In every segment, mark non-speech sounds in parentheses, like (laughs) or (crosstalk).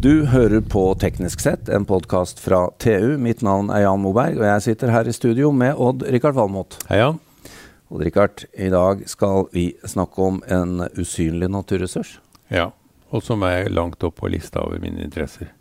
Du hører på Teknisk sett, en podkast fra TU. Mitt navn er Jan Moberg, og jeg sitter her i studio med Odd-Rikard Valmot. Hei, Jan. Odd-Rikard, i dag skal vi snakke om en usynlig naturressurs. Ja, og som er langt opp på lista over mine interesser.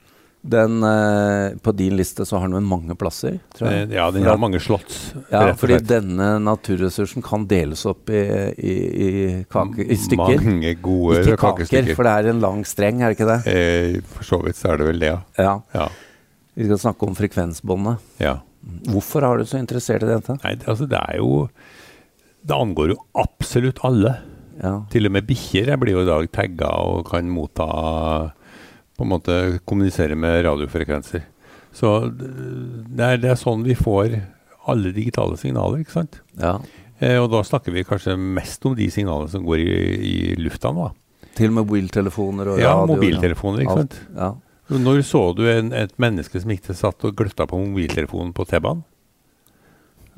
Den, eh, på din liste så har den mange plasser, tror jeg. Eh, Ja, den har mange slott. Ja, fordi denne naturressursen kan deles opp i, i, i, kake, i stykker. Mange gode Ikke kaker, for det er en lang streng, er det ikke det? Eh, for så vidt så er det vel det, ja. Ja. ja. Vi skal snakke om frekvensbåndet. ja. Hvorfor har du så interessert i dette? Nei, det, altså det er jo Det angår jo absolutt alle. Ja. Til og med bikkjer blir jo i dag tagga og kan motta På en måte kommunisere med radiofrekvenser. Så det er, det er sånn vi får alle digitale signaler, ikke sant? ja. Eh, og da snakker vi kanskje mest om de signalene som går i, i lufta nå. Til mobiltelefoner og Ja, radio. mobiltelefoner, ikke sant. Ja. Når så du en, et menneske som ikke satt og gløtta på mobiltelefonen på T-banen?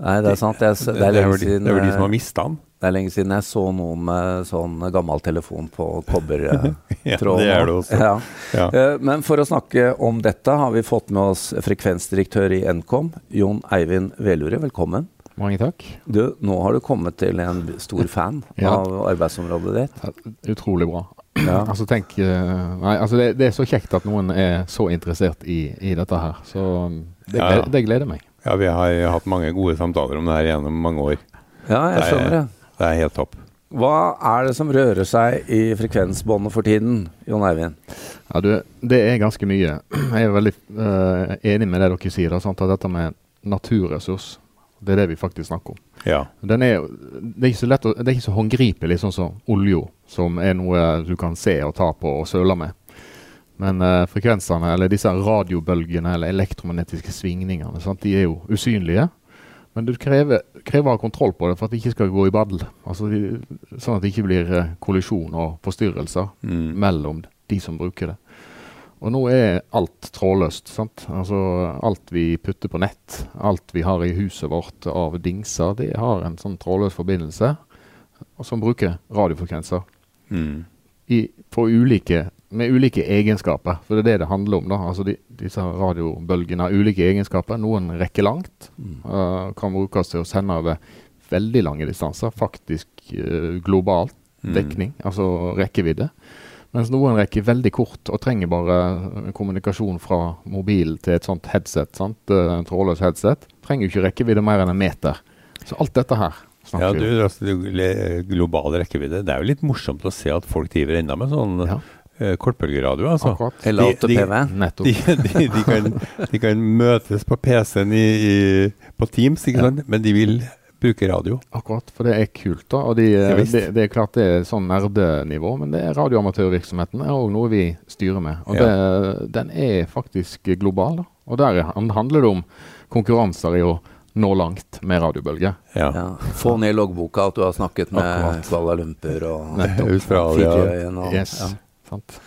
Nei, det er sant. Det, er det, er lenge de, siden, det er vel de som har eh, mista den. Det er lenge siden jeg så noen med sånn gammel telefon på kobbertråden. (laughs) Ja, det er det også. Ja. Ja. Eh, Men for å snakke om dette har vi fått med oss frekvensdirektør i Nkom, Jon Eivind Velure. Velkommen. Mange takk. Du, nå har du kommet til en stor fan (laughs) Ja. av arbeidsområdet ditt. Utrolig bra. Ja. (clears throat) Altså tenk eh, Nei, altså det, det er så kjekt at noen er så interessert i, i dette her. Så um, det, Ja, ja. gleder, det gleder meg. Ja, vi har hatt mange gode samtaler om det her gjennom mange år. Ja, jeg Det er- skjønner det. Det er helt topp. Hva er det som rører seg i frekvensbåndet for tiden, Jon Eivind? Ja, du, det er ganske mye. Jeg er veldig uh, enig med det dere sier. Da, sant? At dette med naturressurs, det er det vi faktisk snakker om. Ja. Den er, det er ikke så lett å, det er ikke så håndgripelig sånn som olja, som er noe du kan se og ta på og søle med. Men uh, frekvensene, eller disse radiobølgene eller elektromagnetiske svingningene, sant? de er jo usynlige. Men du krever, krever å ha kontroll på det for at det ikke skal gå i badel. Altså, sånn at det ikke blir eh, kollisjon og forstyrrelser Mm. mellom de som bruker det. Og nå er alt trådløst. sant? Altså Alt vi putter på nett, alt vi har i huset vårt av dingser, det har en sånn trådløs forbindelse som bruker radiofrekvenser Mm. i, på ulike, med ulike egenskaper. For det er det det handler om. da. Altså de, Disse radiobølgene har ulike egenskaper. Noen rekker langt. Uh, kan brukes til å sende over veldig lange distanser. Faktisk eh, globalt Mm. dekning, altså rekkevidde. Mens noen rekker veldig kort og trenger bare eh, kommunikasjon fra mobil til et sånt headset. sant? En trådløs headset. Trenger jo ikke rekkevidde mer enn en meter. Så alt dette her Ja, du, altså, det- global rekkevidde. Det er jo litt morsomt å se at folk driver enda med sånn Ja, kortbølgeradio. altså. akkurat. Eller ATPV? Nettopp. De, de, de, kan, de kan møtes på PC-en i, i, på Teams, ikke Ja. sant? men de vil bruke radio. Akkurat, for det er kult. da, og de, Ja, det, det er klart det er sånn nerdenivå, men det er radioamatørvirksomheten er òg noe vi styrer med. Og Ja. det, den er faktisk global. da, Og der handler det om konkurranser i å nå langt med radiobølger. Ja. Ja. Få ned loggboka at du har snakket med Akkurat. Kuala Lumpur og og- Yes, Ja. Sant?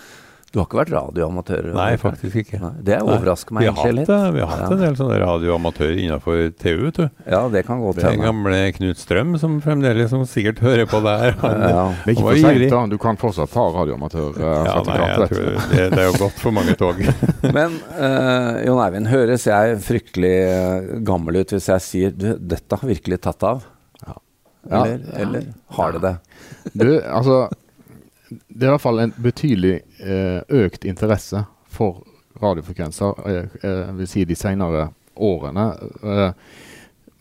Du har ikke vært radioamatør? Nei, faktisk ikke. Nei, det overrasker Vi meg egentlig litt. vi har hatt Ja. en del sånne radioamatører innenfor TU. vet du. Ja, det kan godt hende. gamle Knut Strøm som fremdeles som sikkert hører på der. (laughs) Han, Ja. Det er ikke for seint, da. Du kan fortsatt ta radioamatør. Uh, ja, nei, jeg tror det, det er jo godt for mange tog. (laughs) Men uh, Jon Eivind, høres jeg fryktelig eh, gammel ut hvis jeg sier du, dette har virkelig tatt av? Ja. Eller, Ja. eller har det det? Du, altså Det er i hvert fall en betydelig eh, økt interesse for radiofrekvenser, eh, eh, vil si de senere årene. Eh,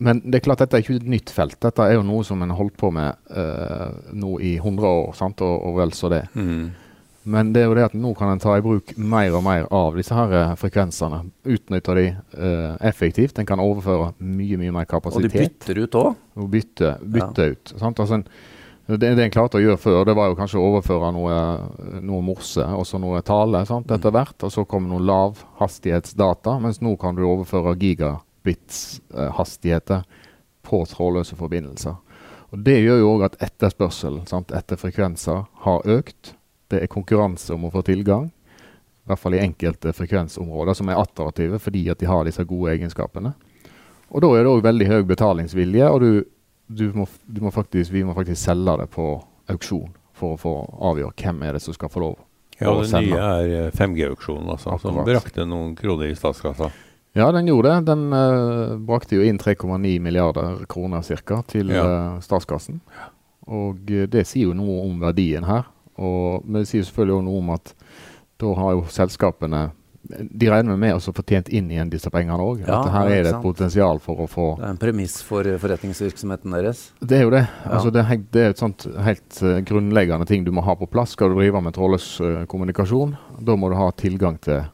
men det er klart dette er ikke et nytt felt. Dette er jo noe som en har holdt på med eh, nå i 100 år, sant? Og, og vel så det. Mm. Men det er jo det at nå kan en ta i bruk mer og mer av disse her frekvensene. Utnytte de eh, effektivt. En kan overføre mye, mye mer kapasitet. Og de bytter ut òg? og bytte, ja. ut. Sant? Altså en, det, det en klarte å gjøre før, det var jo kanskje å overføre noe, noe morse og så noe tale sant, etter hvert. Og så kom noen lavhastighetsdata, mens nå kan du overføre gigabits-hastigheter på trådløse forbindelser. Og Det gjør jo òg at etterspørselen sant, etter frekvenser har økt. Det er konkurranse om å få tilgang, i hvert fall i enkelte frekvensområder som er attraktive fordi at de har disse gode egenskapene. Og da er det òg veldig høy betalingsvilje, og du må, du må faktisk, vi må faktisk selge det på auksjon for å få avgjøre hvem er det som skal få lov Ja, å det sende. nye er 5G-auksjonen, altså, som brakte noen kroner i statskassa. Ja, den gjorde det. Den uh, brakte jo inn 3,9 milliarder kroner cirka til Ja. uh, statskassen. Og uh, det sier jo noe om verdien her. Og, men det sier selvfølgelig også noe om at da har jo selskapene De regner med å få tjent inn igjen disse pengene òg. Ja, her er det et potensial for å få Det er en premiss for forretningsvirksomheten deres. Det er jo det. Ja. Altså, det, er helt, det er et sånt helt eh, grunnleggende ting du må ha på plass. Skal du drive med trådløs eh, kommunikasjon, da må du ha tilgang til,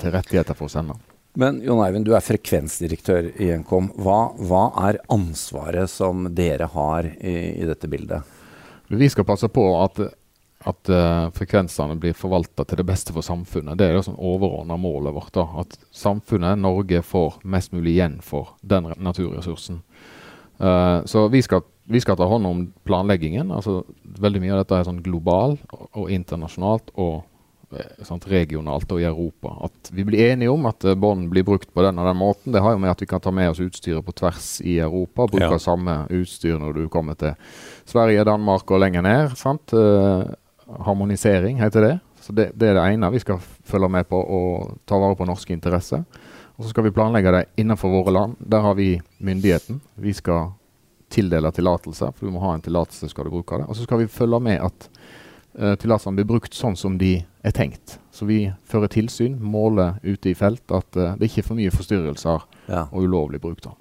til rettigheter for å sende. Men Jon Eivind, du er frekvensdirektør i Nkom. Hva, hva er ansvaret som dere har i, i dette bildet? Vi skal passe på at, at uh, frekvensene blir forvalta til det beste for samfunnet. Det er det som overordna målet vårt. da, At samfunnet, Norge, får mest mulig igjen for den naturressursen. Uh, så vi skal, vi skal ta hånd om planleggingen. altså Veldig mye av dette er sånn global og, og internasjonalt og eh, regionalt og i Europa. At vi blir enige om at bånd blir brukt på den og den måten. Det har jo med at vi kan ta med oss utstyret på tvers i Europa. Bruke Ja. samme utstyr når du kommer til Sverige, Danmark og lenger ned. sant? Eh, harmonisering heter det. Så det, det er det ene vi skal følge med på og ta vare på norske interesser. Og så skal vi planlegge det innenfor våre land. Der har vi myndigheten. Vi skal tildele tillatelser, for du må ha en tillatelse skal du bruke det. Og så skal vi følge med at uh, tillatelsene blir brukt sånn som de er tenkt. Så vi fører tilsyn, måler ute i felt at uh, det ikke er for mye forstyrrelser Ja, og ulovlig bruk. da.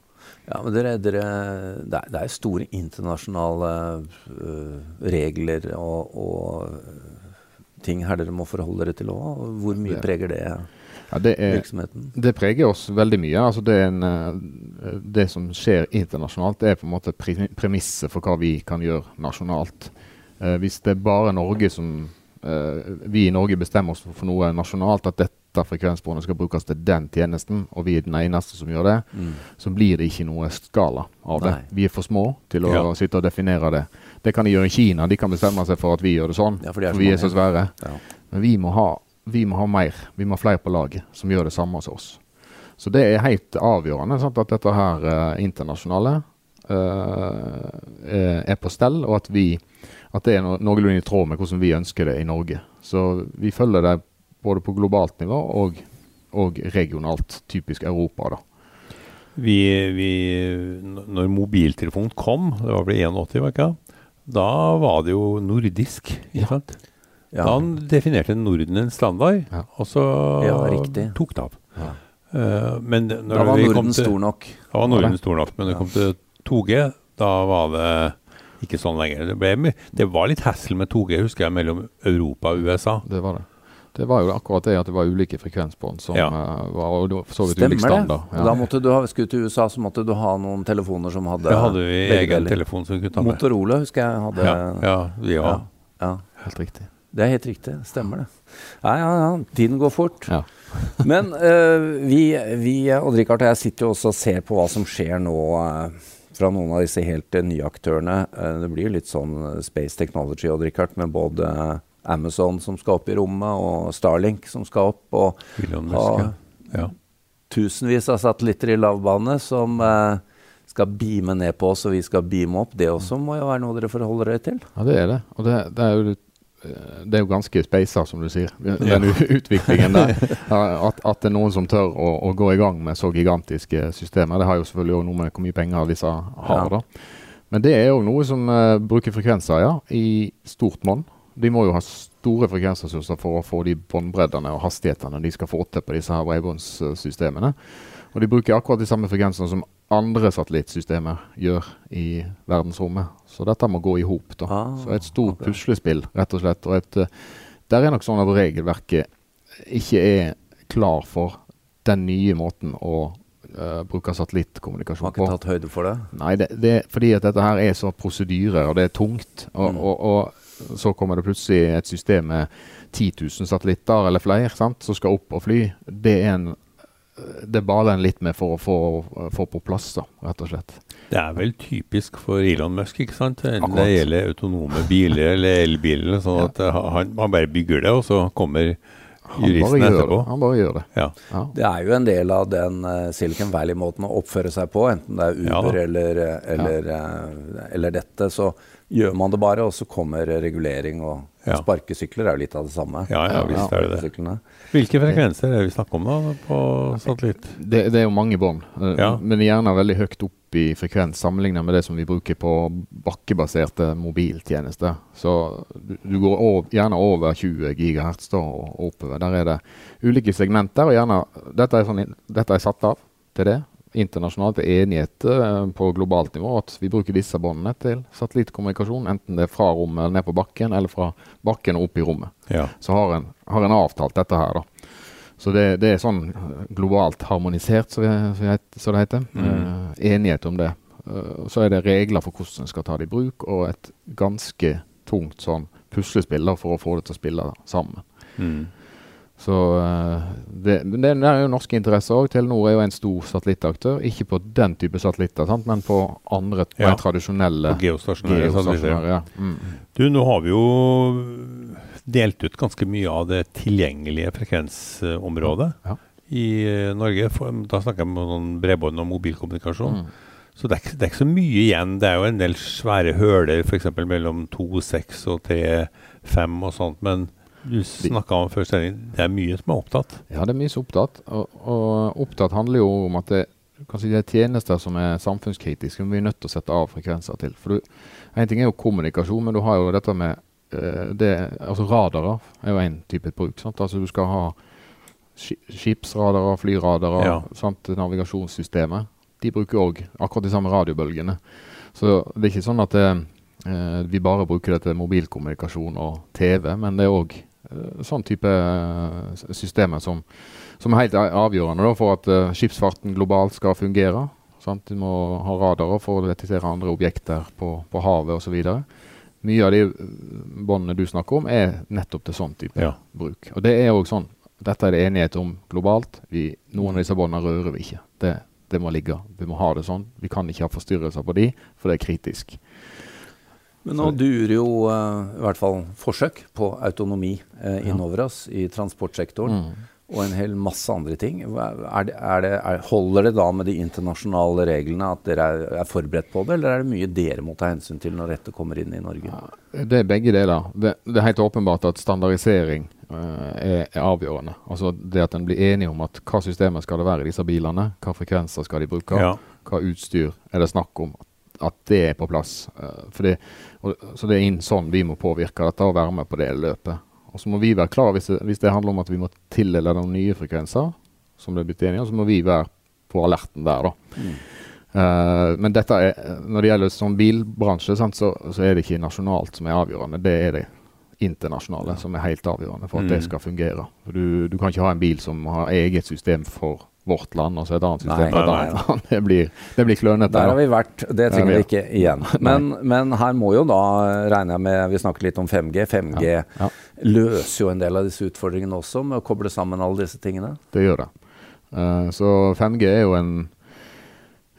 Ja men dere, dere, det, er, er store internasjonale øh, regler og, og øh, ting her dere må forholde dere til òg. Hvor mye preger det Ja, det er? Det preger oss veldig mye. Altså det, er en, eh, det som skjer internasjonalt, det er på en måte pre premisset for hva vi kan gjøre nasjonalt. Eh, hvis det er bare Norge som vi i Norge bestemmer oss for noe nasjonalt, at dette frekvensbåndet skal brukes til den tjenesten, og vi er den eneste som gjør det, Mm. så blir det ikke noe skala av det. Nei. Vi er for små til å Ja. sitte og definere det. Det kan de gjøre i Kina. De kan bestemme seg for at vi gjør det sånn. Ja, for de er for vi er så svære. Ja. Men vi må, ha, vi må ha mer. Vi må ha flere på laget som gjør det samme hos oss. Så det er helt avgjørende sant, at dette her eh, internasjonale eh, er på stell, og at, vi, at det er no noenlunde i tråd med hvordan vi ønsker det i Norge. Så vi følger det både på globalt nivå og, og regionalt, typisk Europa. da. Vi, vi, når mobiltelefonen kom, det var vel 81, var ikke det? Da var det jo nordisk. ikke Ja. sant? Ja. Da definerte Norden en standard, Ja. og så Ja, tok det av. Ja. Eh, men når Da var vi kom Norden til, stor nok. Da var Norden stor nok, men når det kom til 2G, da var det ikke sånn lenger. Det, ble, det var litt hassle med 2G, husker jeg, mellom Europa og USA. Det var det. Det var jo akkurat det at det var ulike frekvensbånd som Ja. eh, var og det så vidt Stemmer ulik standard. Og Da måtte du ha, skulle du til USA, så måtte du ha noen telefoner som hadde Det hadde vi egen telefon som kunne ta med. Motorola husker jeg hadde Ja, ja, vi ja, òg. ja. Helt riktig. Det er helt riktig. Stemmer det. Ja, ja, ja. Tiden går fort. Ja. (laughs) Men uh, vi, vi, Odd-Rikard og jeg sitter jo også og ser på hva som skjer nå eh, fra noen av disse helt eh, nye aktørene. Eh, det blir jo litt sånn eh, Space Technology, Odd-Rikard, med både Amazon som skal opp i rommet, og Starlink som skal opp. og Elon Musk, ja. tusenvis av satellitter i lavbane som skal beame ned på oss, og vi skal beame opp. Det også må jo være noe dere forholder dere til. Ja, det er det. Og det, det er jo litt det er jo ganske speisa, som du sier, den ja. utviklingen der. (laughs) At, at det er noen som tør å, å gå i gang med så gigantiske systemer. Det har jo selvfølgelig òg noe med hvor mye penger disse har. Ja. da. Men det er jo noe som uh, bruker frekvenser ja, i stort monn. De må jo ha store frekvensressurser for å få de båndbreddene og hastighetene de skal få til på disse her bredbåndssystemene. Og de bruker akkurat de samme frekvensene som andre satellittsystemer gjør i verdensrommet. Så dette må gå i hop. Ah, Så et stort okay. puslespill, rett og slett. Og et, eh, der er nok sånn at regelverket ikke er klar for den nye måten å uh, bruke Har ikke tatt høyde for det. Nei, det, det fordi at dette her er så prosedyrer, og det er tungt. Og, Mm. og, og så kommer det plutselig et system med 10 000 satellitter eller flere sant, som skal opp og fly. Det er en det baler en litt med for å få, få på plass, da, rett og slett. Det er vel typisk for Elon Musk, ikke sant? Enten det gjelder autonome biler eller elbiler. Sånn Ja. at eh, han, han bare bygger det, og så kommer juristen etterpå. det. Han bare gjør det. Ja. Ja. Det er jo en del av den eh, Silicon Valley-måten å oppføre seg på, enten det er Ja. Uber eller, eh, eller, eller dette. Så gjør man det bare, og så kommer regulering og Ja. Sparkesykler er jo litt av det samme. Ja, ja, visst er det det. Hvilke frekvenser er det vi snakker om da på satellitt? Det, det er jo mange bånd, eh, Ja. men gjerne veldig høyt opp i frekvens sammenlignet med det som vi bruker på bakkebaserte mobiltjenester. Så du, du går over, gjerne over 20 GHz da, og oppover. Der er det ulike segmenter, og gjerne Dette er, sånn, dette er satt av til det. Internasjonalt er enighet eh, på globalt nivå at vi bruker disse båndene til satellittkommunikasjon, enten det er fra rommet eller ned på bakken, eller fra bakken og opp i rommet Ja. så har en, har en avtalt dette her. da. Så det, det er sånn globalt harmonisert, så det heter. Eh, enighet om det. Eh, så er det regler for hvordan en skal ta det i bruk, og et ganske tungt sånn puslespill for å få det til å spille sammen. Mm. Så eh, det, det, er jo norske interesser òg. Telenor er jo en stor satellittaktør. Ikke på den type satellitter, sant? men på andre Ja. mer tradisjonelle geostasjonære geostasjonære. Ja. Mm. Du, nå har vi jo delt ut ganske mye av det tilgjengelige frekvensområdet Ja. i eh, Norge. For, da snakker jeg om sånn bredbånd og mobilkommunikasjon. Mm. Så det er, det er ikke så mye igjen. Det er jo en del svære høler f.eks. mellom 2,6 og 3,5 og sånt. Men du snakka om før sending, det er mye som er opptatt. Ja, det er mye som er opptatt. Og, og opptatt handler jo om at det, kanskje det er tjenester som er samfunnskritiske, men vi er nødt til å sette av frekvenser til. For du, En ting er jo kommunikasjon, men du har jo dette med eh, det, altså Radarer er jo en type bruk. Sant? Altså Du skal ha ski- skipsradarer, flyradarer, Ja. sant? navigasjonssystemet. De bruker òg akkurat de samme radiobølgene. Så det er ikke sånn at det, eh, vi bare bruker det til mobilkommunikasjon og TV, men det er òg eh, sånn type eh, systemer som, som er helt avgjørende da, for at uh, skipsfarten globalt skal fungere. Sant? Du må ha radarer for å detektere andre objekter på, på havet osv. Mye av de eh, båndene du snakker om, er nettopp til sånn type Ja. bruk. Og det er også sånn. Dette er det enighet om globalt. Vi, noen av disse båndene rører vi ikke. Det, det må ligge. Vi må ha det sånn. Vi kan ikke ha forstyrrelser på de, for det er kritisk. Men nå durer jo uh, i hvert fall forsøk på autonomi uh, innover oss i transportsektoren. Mm. Og en hel masse andre ting. Er det, er det, er, holder det da med de internasjonale reglene at dere er, er forberedt på det, eller er det mye dere må ta hensyn til når dette kommer inn i Norge? Det er begge deler. Det, det er helt åpenbart at standardisering uh, er, er avgjørende. Altså det at en blir enige om at hva systemet skal det være i disse bilene, hva frekvenser skal de bruke, Ja. hva utstyr er det snakk om. At det er på plass. Eh, det, og, så det er inn sånn vi må påvirke dette og være med på det løpet. Og så må vi være klar hvis det, hvis det handler om at vi må tildele noen nye frekvenser, som det er blitt enige om, så må vi være på alerten der, da. Eh, men dette er, når det gjelder sånn bilbransje, sant, så, så er det ikke nasjonalt som er avgjørende. Det er det internasjonale som er helt avgjørende for at det Mm. skal fungere. Du, du kan ikke ha en bil som har eget system for vårt land, og så et annet system Nei, for et nei, annet land. (laughs) Det blir, det blir klønete. Der har vi vært, det trenger er vi vi, ikke igjen. Men, men her må jo da, regner jeg med, vi snakker litt om 5G. 5G Ja, ja. løser jo en del av disse utfordringene også, med å koble sammen alle disse tingene. Det gjør det. Eh, så 5G er jo en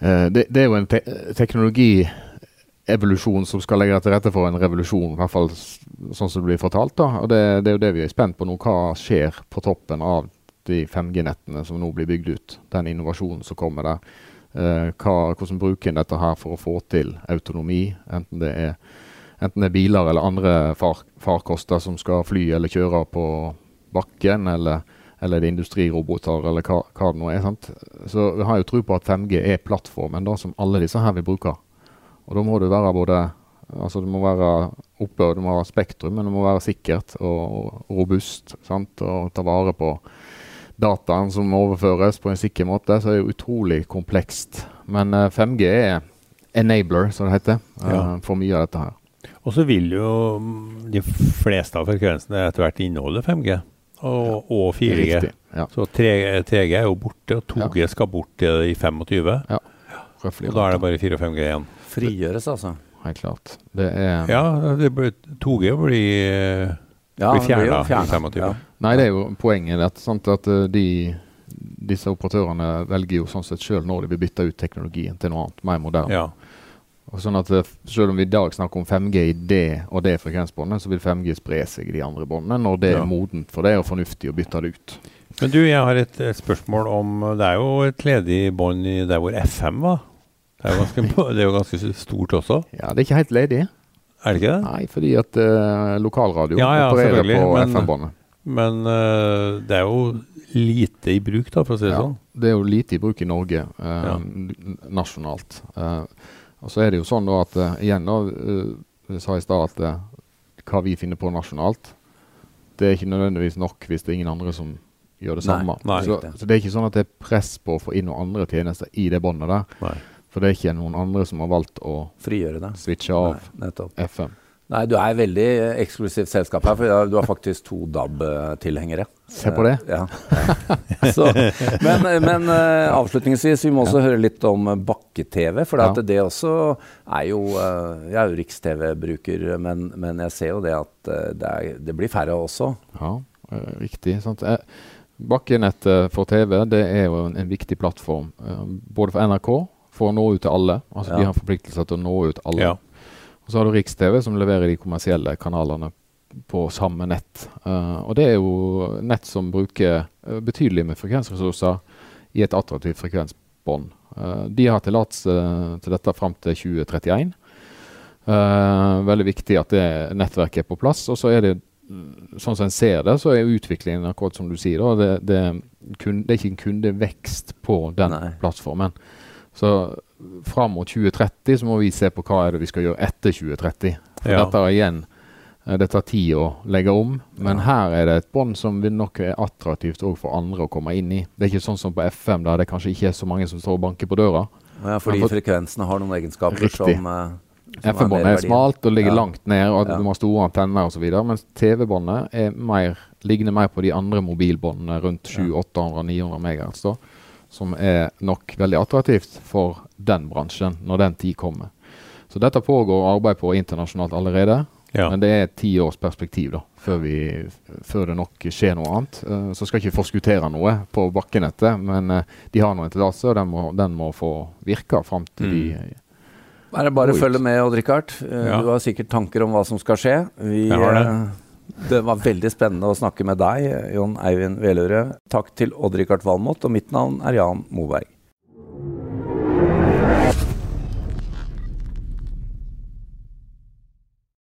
eh, det, det er jo en te teknologievolusjon som skal legge til rette for en revolusjon, i hvert fall sånn som det blir fortalt. da, og det, det er jo det vi er spent på nå. Hva skjer på toppen av de 5G-nettene som nå blir bygd ut? Den innovasjonen som kommer der. Eh, hva, hvordan bruker en dette her for å få til autonomi, enten det er Enten det er biler eller andre far, farkoster som skal fly eller kjøre på bakken, eller, eller det er industriroboter, eller hva, hva det nå er. sant? Så vi har jo tro på at 5G er plattformen da, som alle disse her vil bruke. Og da må det være både Altså det må være oppe, du må være spektrum, men det må være sikkert og, og robust. sant? Og ta vare på dataen som overføres på en sikker måte. Så er det jo utrolig komplekst. Men eh, 5G er enabler, som det heter, eh, Ja. for mye av dette her. Og så vil jo mm, de fleste av frekvensene etter hvert inneholde 5G og, og 4G. Riktig. Ja. Så 3, 3G er jo borte, og 2G skal bort i 25. Røffelig. Og da er det bare 4 og 5G igjen. Frigjøres, altså. Helt klart. Det er Ja, det blir, 2G blir, Ja, blir fjerna i fjernet, 25. ja. Nei, det er jo poenget. At, sant, at eh, de, disse operatørene velger jo sånn sett sjøl når de vil bytte ut teknologien til noe annet, mer moderne. Ja. Og sånn at eh, Selv om vi i dag snakker om 5G i det og det frekvensbåndet, så vil 5G spre seg i de andre båndene når det Ja. er modent for det og fornuftig å bytte det ut. Men du, jeg har et, et spørsmål om Det er jo et ledig bånd der hvor FM var. Det er, ganske, det er jo ganske (laughs) stort også. Ja, Det er ikke helt ledig. Er det ikke det? Nei, fordi at uh, lokalradio Ja, ja, opererer på FM-båndet. Men uh, det er jo lite i bruk, da, for å si det Ja, sånn. det er jo lite i bruk i Norge uh, Ja. nasjonalt. Uh, og så er det jo sånn da at igjen da, jeg sa i stad at hva vi finner på nasjonalt, det er ikke nødvendigvis nok hvis det er ingen andre som gjør det Nei, samme. nei. så, så det er ikke sånn at det er press på å få inn noen andre tjenester i det båndet der. Nei. For det er ikke noen andre som har valgt å Frigjøre det. switche av Nei. FM. Nei, du er veldig eh, eksklusivt selskap her, for du har faktisk to DAB-tilhengere. Se på det. Eh, Ja. ja. (laughs) Så, men men eh, avslutningsvis, vi må også høre litt om bakke-TV. For Ja. det også er jo Jeg er jo Riks-TV-bruker, men, men jeg ser jo det at det, er, det blir færre også. Ja, riktig. Sant? Bakkenettet for TV det er jo en, en viktig plattform. både for NRK, for å nå ut til alle. Altså Ja. De har forpliktelser til å nå ut alle. Ja. Og så har du Riks-TV, som leverer de kommersielle kanalene på samme nett. Uh, og det er jo nett som bruker eh, betydelig med frekvensressurser i et attraktivt frekvensbånd. Uh, de har tillatelse til dette fram til 2031. Uh, veldig viktig at det nettverket er på plass. Og så er det mm, sånn som en ser det, så er utviklingen akkurat som du sier. Da, det, det, kun, det er ikke en kundevekst på den Nei. plattformen. Så fram mot 2030 så må vi se på hva er det vi skal gjøre etter 2030. For Ja. dette er igjen eh, det tar tid å legge om, men Ja. her er det et bånd som vil nok er attraktivt òg for andre å komme inn i. Det er ikke sånn som på FM, der det kanskje ikke er så mange som står og banker på døra. Ja, fordi for- frekvensene har noen egenskaper Riktig. som, eh, som FM-båndet er er smalt og ligger Ja. langt ned, og du må ha store antenner osv. Mens TV-båndet er mer, ligner mer på de andre mobilbåndene rundt 700-800-900 MHz, som er nok veldig attraktivt for den bransjen når den tid kommer. Så dette pågår arbeid på internasjonalt allerede. Ja. Men det er et tiårsperspektiv da, før, vi, før det nok skjer noe annet. Eh, så skal jeg ikke forskuttere noe på bakkenettet, men eh, de har nå en tillatelse, og den må, den må få virke fram til Mm. de Er det bare å følge med, Odd Rikard. Eh, Ja. Du har sikkert tanker om hva som skal skje. Vi, det. var veldig spennende å snakke med deg, Jon Eivind Veløre. Takk til Odd Rikard Valmot, og mitt navn er Jan Moberg.